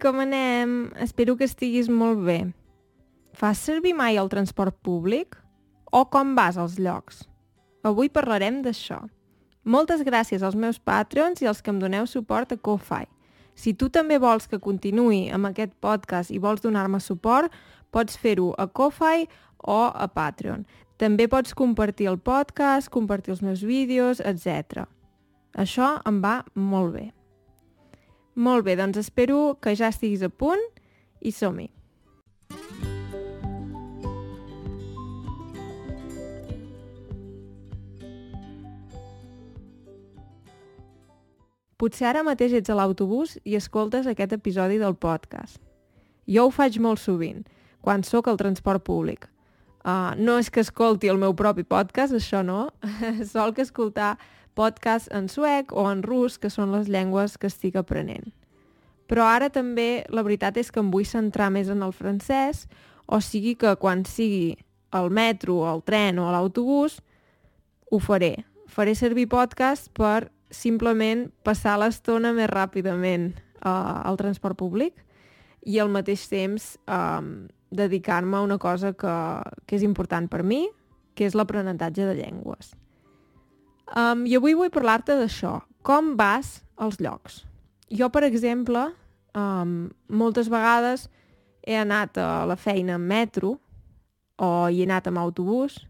Com anem? Espero que estiguis molt bé. Fas servir mai el transport públic? O com vas als llocs? Avui parlarem d'això. Moltes gràcies als meus patrons i als que em doneu suport a Ko-Fi. Si tu també vols que continuï amb aquest podcast i vols donar-me suport, pots fer-ho a Ko-Fi o a Patreon. També pots compartir el podcast, compartir els meus vídeos, etc. Això em va molt bé. Molt bé, doncs espero que ja estiguis a punt i som-hi. Potser ara mateix ets a l'autobús i escoltes aquest episodi del podcast. Jo ho faig molt sovint, quan sóc al transport públic. Uh, no és que escolti el meu propi podcast, això no. Sol que escoltar podcasts en suec o en rus, que són les llengües que estic aprenent. Però ara també la veritat és que em vull centrar més en el francès, o sigui que quan sigui al metro, al tren o a l'autobús, ho faré. Faré servir podcast per simplement passar l'estona més ràpidament uh, al transport públic i al mateix temps um, dedicar-me a una cosa que, que és important per mi, que és l'aprenentatge de llengües. Um, I avui vull parlar-te d'això. Com vas als llocs? Jo, per exemple, um, moltes vegades he anat a la feina en metro o hi he anat amb autobús.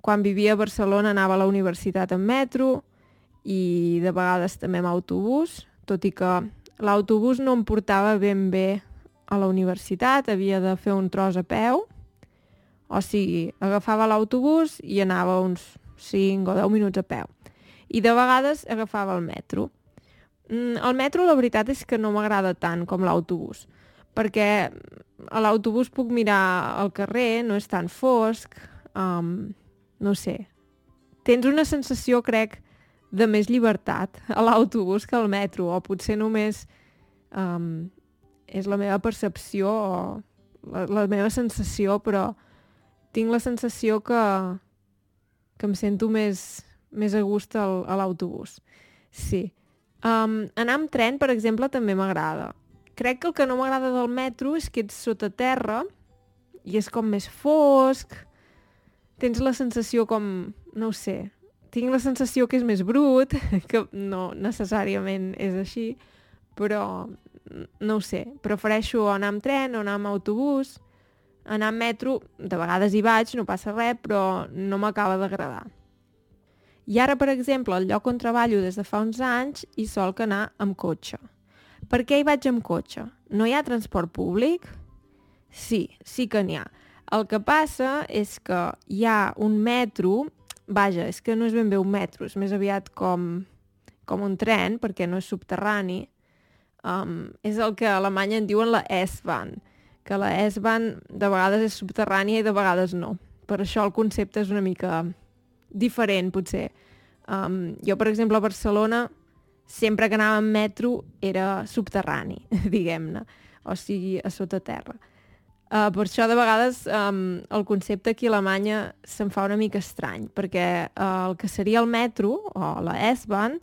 Quan vivia a Barcelona anava a la universitat en metro i de vegades també amb autobús, tot i que l'autobús no em portava ben bé a la universitat, havia de fer un tros a peu, o sigui, agafava l'autobús i anava uns 5 o 10 minuts a peu. I de vegades agafava el metro. Mm, el metro la veritat és que no m'agrada tant com l'autobús, perquè a l'autobús puc mirar al carrer, no és tan fosc, um, no sé. Tens una sensació, crec, de més llibertat a l'autobús que al metro, o potser només um, és la meva percepció o la, la meva sensació, però tinc la sensació que, que em sento més, més a gust al, a l'autobús. Sí. Um, anar amb tren, per exemple, també m'agrada. Crec que el que no m'agrada del metro és que ets sota terra i és com més fosc, tens la sensació com, no ho sé, tinc la sensació que és més brut, que no necessàriament és així, però no ho sé, prefereixo anar amb tren o anar amb autobús, anar amb metro, de vegades hi vaig, no passa res, però no m'acaba d'agradar. I ara, per exemple, al lloc on treballo des de fa uns anys, hi sol que anar amb cotxe. Per què hi vaig amb cotxe? No hi ha transport públic? Sí, sí que n'hi ha. El que passa és que hi ha un metro, vaja, és que no és ben bé un metro, és més aviat com, com un tren, perquè no és subterrani, um, és el que a Alemanya en diuen la S-Bahn, que la S-Bahn de vegades és subterrània i de vegades no. Per això el concepte és una mica diferent, potser. Um, jo, per exemple, a Barcelona, sempre que anava en metro era subterrani, diguem-ne, o sigui, a sota terra. Uh, per això, de vegades, um, el concepte aquí a Alemanya se'n fa una mica estrany, perquè uh, el que seria el metro, o la S-Bahn,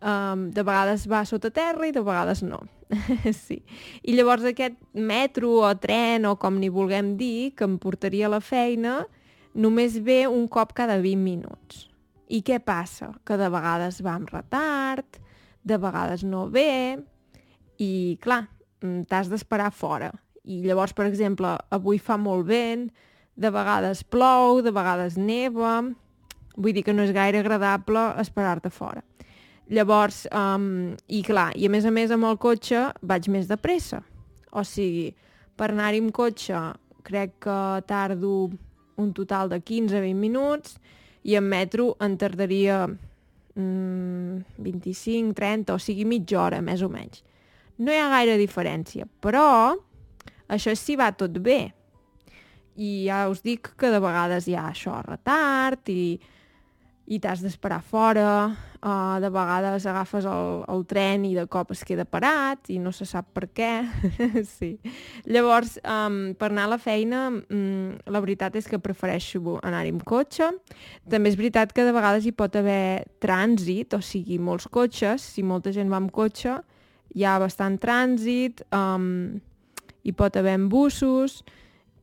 um, de vegades va sota terra i de vegades no. sí. I llavors aquest metro o tren o com n'hi vulguem dir, que em portaria a la feina, només ve un cop cada 20 minuts. I què passa? Que de vegades va amb retard, de vegades no ve, i clar, mm, t'has d'esperar fora. I llavors, per exemple, avui fa molt vent, de vegades plou, de vegades neva, vull dir que no és gaire agradable esperar-te fora. Llavors, um, i clar, i a més a més amb el cotxe vaig més de pressa. O sigui, per anar-hi amb cotxe crec que tardo un total de 15-20 minuts i en metro en tardaria mm, 25-30, o sigui mitja hora, més o menys. No hi ha gaire diferència, però això sí va tot bé. I ja us dic que de vegades hi ha això, retard i i t'has d'esperar fora, uh, de vegades agafes el, el tren i de cop es queda parat i no se sap per què. sí. Llavors, um, per anar a la feina, um, la veritat és que prefereixo anar-hi amb cotxe. També és veritat que de vegades hi pot haver trànsit, o sigui, molts cotxes, si molta gent va amb cotxe, hi ha bastant trànsit, um, hi pot haver embussos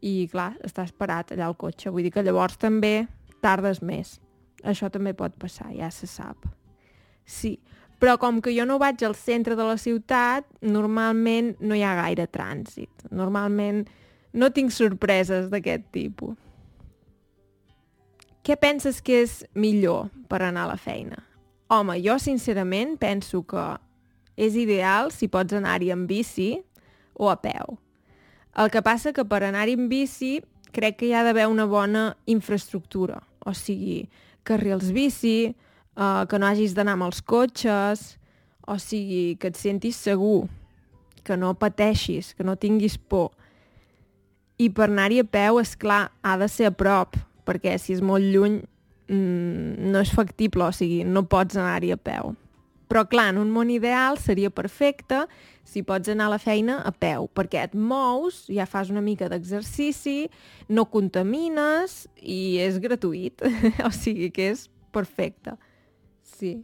i, clar, estàs parat allà al cotxe. Vull dir que llavors també tardes més. Això també pot passar, ja se sap. Sí, però com que jo no vaig al centre de la ciutat, normalment no hi ha gaire trànsit. Normalment no tinc sorpreses d'aquest tipus. Què penses que és millor per anar a la feina? Home, jo sincerament penso que és ideal si pots anar-hi amb bici o a peu. El que passa que per anar-hi amb bici crec que hi ha d'haver una bona infraestructura, o sigui, carrils bici, eh, que no hagis d'anar amb els cotxes, o sigui, que et sentis segur, que no pateixis, que no tinguis por. I per anar-hi a peu, és clar, ha de ser a prop, perquè si és molt lluny mmm, no és factible, o sigui, no pots anar-hi a peu. Però clar, en un món ideal seria perfecte si pots anar a la feina a peu, perquè et mous, ja fas una mica d'exercici, no contamines i és gratuït. o sigui que és perfecte. Sí.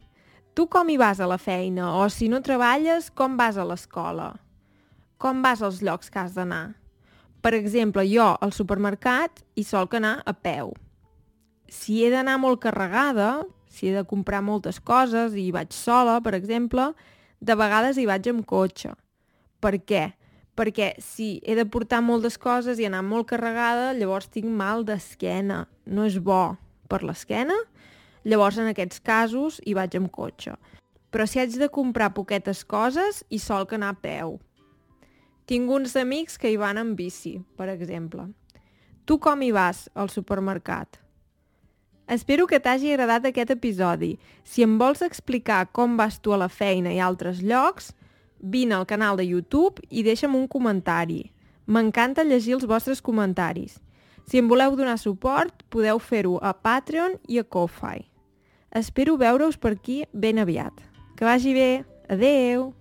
Tu com hi vas a la feina? O si no treballes, com vas a l'escola? Com vas als llocs que has d'anar? Per exemple, jo al supermercat hi solc anar a peu. Si he d'anar molt carregada, si he de comprar moltes coses i vaig sola, per exemple, de vegades hi vaig amb cotxe. Per què? Perquè si he de portar moltes coses i anar molt carregada, llavors tinc mal d'esquena. No és bo per l'esquena, llavors en aquests casos hi vaig amb cotxe. Però si haig de comprar poquetes coses, hi sol que anar a peu. Tinc uns amics que hi van amb bici, per exemple. Tu com hi vas al supermercat? Espero que t'hagi agradat aquest episodi. Si em vols explicar com vas tu a la feina i altres llocs, vine al canal de YouTube i deixa'm un comentari. M'encanta llegir els vostres comentaris. Si em voleu donar suport, podeu fer-ho a Patreon i a Ko-Fi. Espero veure-us per aquí ben aviat. Que vagi bé. Adeu!